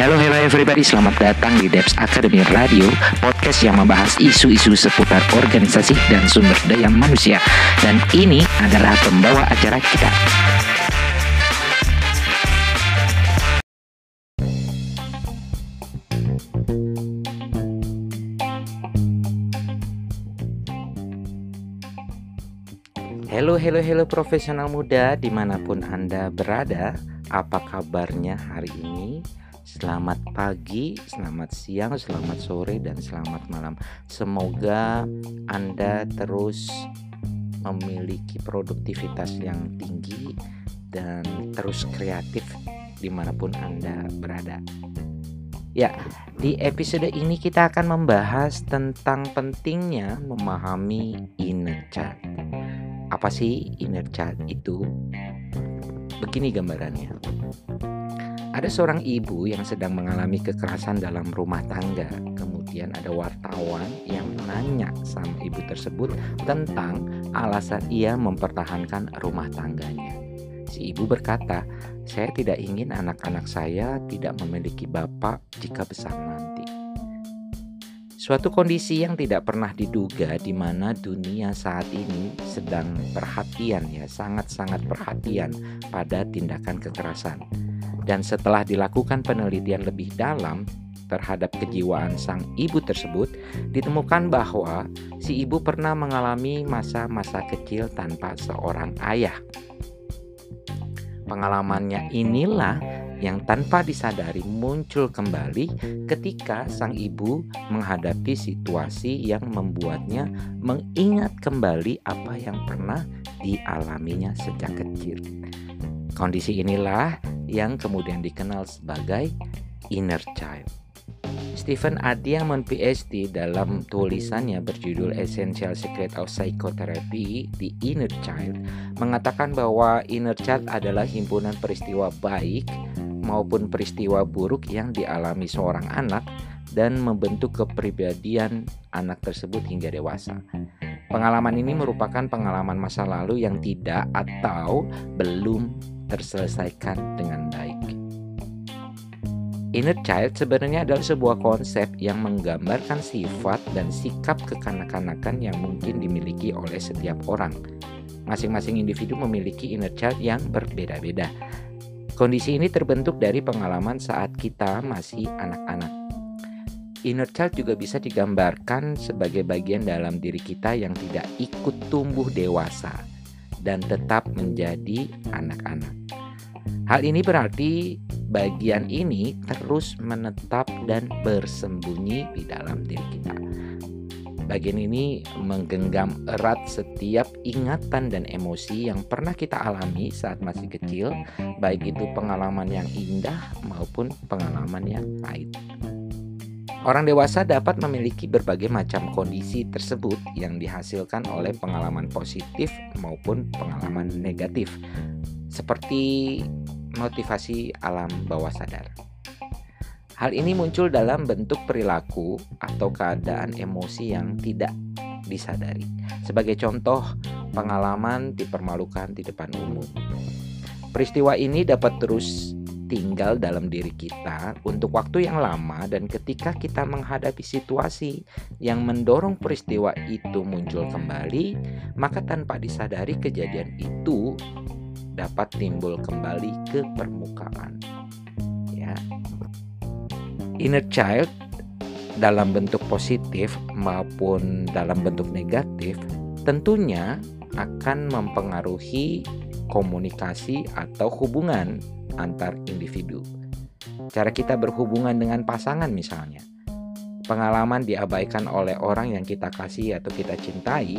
Hello, hello everybody, selamat datang di Debs Academy Radio, podcast yang membahas isu-isu seputar organisasi dan sumber daya manusia. Dan ini adalah pembawa acara kita. Halo, halo, halo profesional muda di mana pun Anda berada Apa kabarnya hari ini? Selamat pagi, selamat siang, selamat sore, dan selamat malam Semoga Anda terus memiliki produktivitas yang tinggi Dan terus kreatif di mana pun Anda berada Ya, di episode ini kita akan membahas tentang pentingnya memahami inner child apa sih inner child itu? Begini gambarannya. Ada seorang ibu yang sedang mengalami kekerasan dalam rumah tangga. Kemudian ada wartawan yang nanya sama ibu tersebut tentang alasan ia mempertahankan rumah tangganya. Si ibu berkata, "Saya tidak ingin anak-anak saya tidak memiliki bapak jika besar nanti." Suatu kondisi yang tidak pernah diduga di mana dunia saat ini sedang perhatian ya, sangat-sangat perhatian pada tindakan kekerasan. Dan setelah dilakukan penelitian lebih dalam terhadap kejiwaan sang ibu tersebut, ditemukan bahwa si ibu pernah mengalami masa-masa kecil tanpa seorang ayah. Pengalamannya inilah yang tanpa disadari muncul kembali ketika sang ibu menghadapi situasi yang membuatnya mengingat kembali apa yang pernah dialaminya sejak kecil. Kondisi inilah yang kemudian dikenal sebagai inner child. Stephen Adiamon PhD dalam tulisannya berjudul Essential Secret of Psychotherapy The Inner Child mengatakan bahwa inner child adalah himpunan peristiwa baik maupun peristiwa buruk yang dialami seorang anak dan membentuk kepribadian anak tersebut hingga dewasa. Pengalaman ini merupakan pengalaman masa lalu yang tidak atau belum terselesaikan dengan baik. Inner child sebenarnya adalah sebuah konsep yang menggambarkan sifat dan sikap kekanak-kanakan yang mungkin dimiliki oleh setiap orang. Masing-masing individu memiliki inner child yang berbeda-beda Kondisi ini terbentuk dari pengalaman saat kita masih anak-anak. Inner child juga bisa digambarkan sebagai bagian dalam diri kita yang tidak ikut tumbuh dewasa dan tetap menjadi anak-anak. Hal ini berarti bagian ini terus menetap dan bersembunyi di dalam diri kita. Bagian ini menggenggam erat setiap ingatan dan emosi yang pernah kita alami saat masih kecil, baik itu pengalaman yang indah maupun pengalaman yang pahit. Orang dewasa dapat memiliki berbagai macam kondisi tersebut yang dihasilkan oleh pengalaman positif maupun pengalaman negatif, seperti motivasi alam bawah sadar. Hal ini muncul dalam bentuk perilaku atau keadaan emosi yang tidak disadari. Sebagai contoh, pengalaman dipermalukan di depan umum. Peristiwa ini dapat terus tinggal dalam diri kita untuk waktu yang lama dan ketika kita menghadapi situasi yang mendorong peristiwa itu muncul kembali, maka tanpa disadari kejadian itu dapat timbul kembali ke permukaan. Ya, inner child dalam bentuk positif maupun dalam bentuk negatif tentunya akan mempengaruhi komunikasi atau hubungan antar individu. Cara kita berhubungan dengan pasangan misalnya. Pengalaman diabaikan oleh orang yang kita kasih atau kita cintai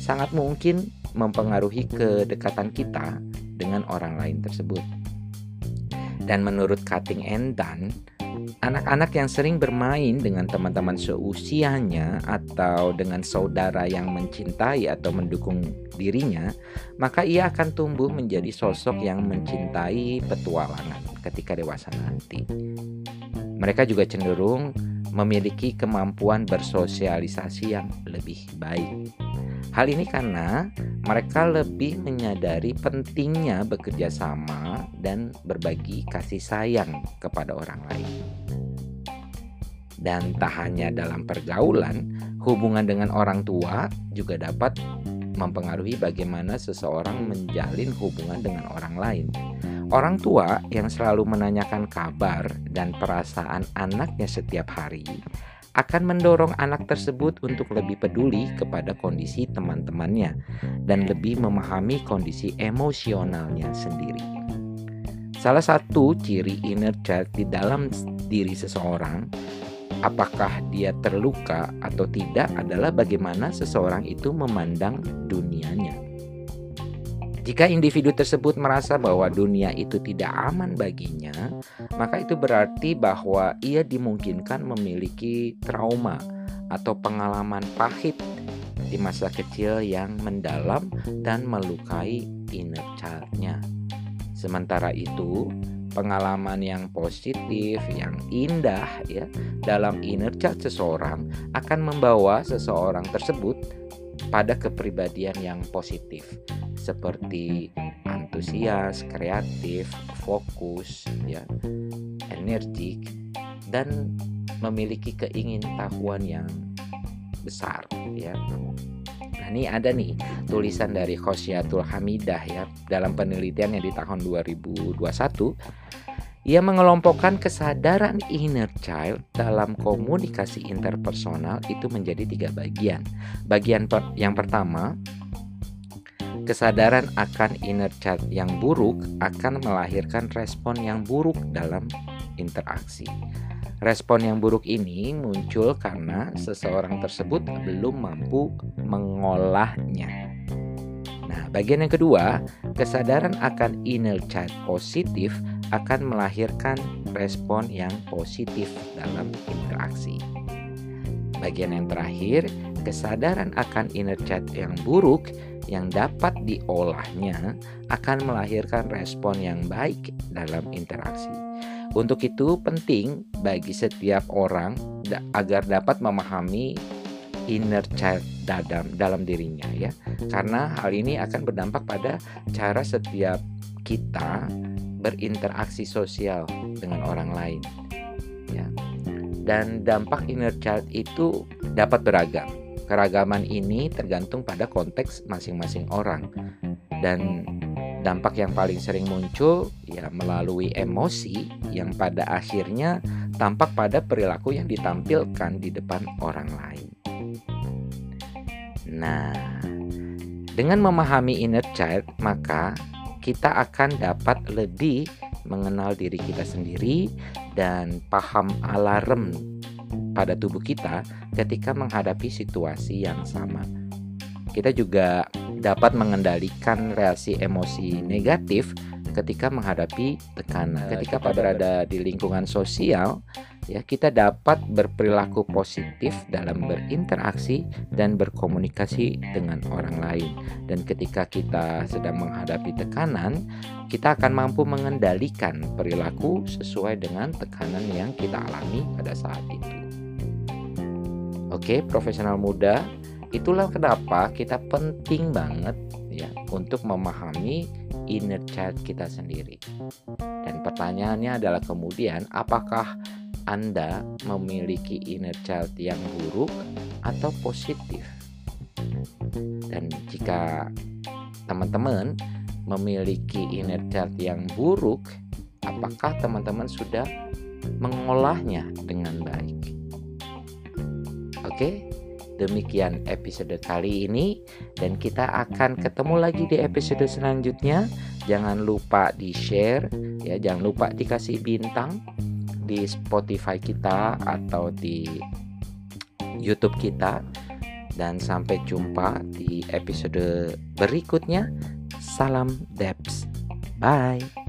sangat mungkin mempengaruhi kedekatan kita dengan orang lain tersebut. Dan menurut Cutting and Dunn, Anak-anak yang sering bermain dengan teman-teman seusianya atau dengan saudara yang mencintai atau mendukung dirinya, maka ia akan tumbuh menjadi sosok yang mencintai petualangan ketika dewasa nanti. Mereka juga cenderung memiliki kemampuan bersosialisasi yang lebih baik. Hal ini karena mereka lebih menyadari pentingnya bekerja sama dan berbagi kasih sayang kepada orang lain. Dan tak hanya dalam pergaulan, hubungan dengan orang tua juga dapat mempengaruhi bagaimana seseorang menjalin hubungan dengan orang lain. Orang tua yang selalu menanyakan kabar dan perasaan anaknya setiap hari akan mendorong anak tersebut untuk lebih peduli kepada kondisi teman-temannya dan lebih memahami kondisi emosionalnya sendiri. Salah satu ciri inner child di dalam diri seseorang apakah dia terluka atau tidak adalah bagaimana seseorang itu memandang dunianya. Jika individu tersebut merasa bahwa dunia itu tidak aman baginya, maka itu berarti bahwa ia dimungkinkan memiliki trauma atau pengalaman pahit di masa kecil yang mendalam dan melukai inner child-nya. Sementara itu, pengalaman yang positif, yang indah ya dalam inner child seseorang akan membawa seseorang tersebut pada kepribadian yang positif seperti antusias, kreatif, fokus, ya, energik dan memiliki keingintahuan yang besar ya. Nah, ini ada nih tulisan dari Khosyatul Hamidah ya dalam penelitiannya di tahun 2021 ia mengelompokkan kesadaran inner child dalam komunikasi interpersonal itu menjadi tiga bagian. Bagian per yang pertama, kesadaran akan inner child yang buruk akan melahirkan respon yang buruk dalam interaksi. Respon yang buruk ini muncul karena seseorang tersebut belum mampu mengolahnya. Nah, bagian yang kedua, kesadaran akan inner child positif akan melahirkan respon yang positif dalam interaksi. Bagian yang terakhir, kesadaran akan inner child yang buruk yang dapat diolahnya akan melahirkan respon yang baik dalam interaksi. Untuk itu penting bagi setiap orang agar dapat memahami inner child dalam dalam dirinya ya. Karena hal ini akan berdampak pada cara setiap kita berinteraksi sosial dengan orang lain. Ya. Dan dampak inner child itu dapat beragam Keragaman ini tergantung pada konteks masing-masing orang dan dampak yang paling sering muncul ya melalui emosi yang pada akhirnya tampak pada perilaku yang ditampilkan di depan orang lain. Nah, dengan memahami inner child, maka kita akan dapat lebih mengenal diri kita sendiri dan paham alarm pada tubuh kita ketika menghadapi situasi yang sama. Kita juga dapat mengendalikan reaksi emosi negatif ketika menghadapi tekanan. Ketika pada berada di lingkungan sosial, ya kita dapat berperilaku positif dalam berinteraksi dan berkomunikasi dengan orang lain. Dan ketika kita sedang menghadapi tekanan, kita akan mampu mengendalikan perilaku sesuai dengan tekanan yang kita alami pada saat itu. Oke, profesional muda, itulah kenapa kita penting banget ya untuk memahami inner child kita sendiri. Dan pertanyaannya adalah kemudian apakah Anda memiliki inner child yang buruk atau positif? Dan jika teman-teman memiliki inner child yang buruk, apakah teman-teman sudah mengolahnya dengan baik? Oke, demikian episode kali ini dan kita akan ketemu lagi di episode selanjutnya. Jangan lupa di-share ya, jangan lupa dikasih bintang di Spotify kita atau di YouTube kita dan sampai jumpa di episode berikutnya. Salam Debs. Bye.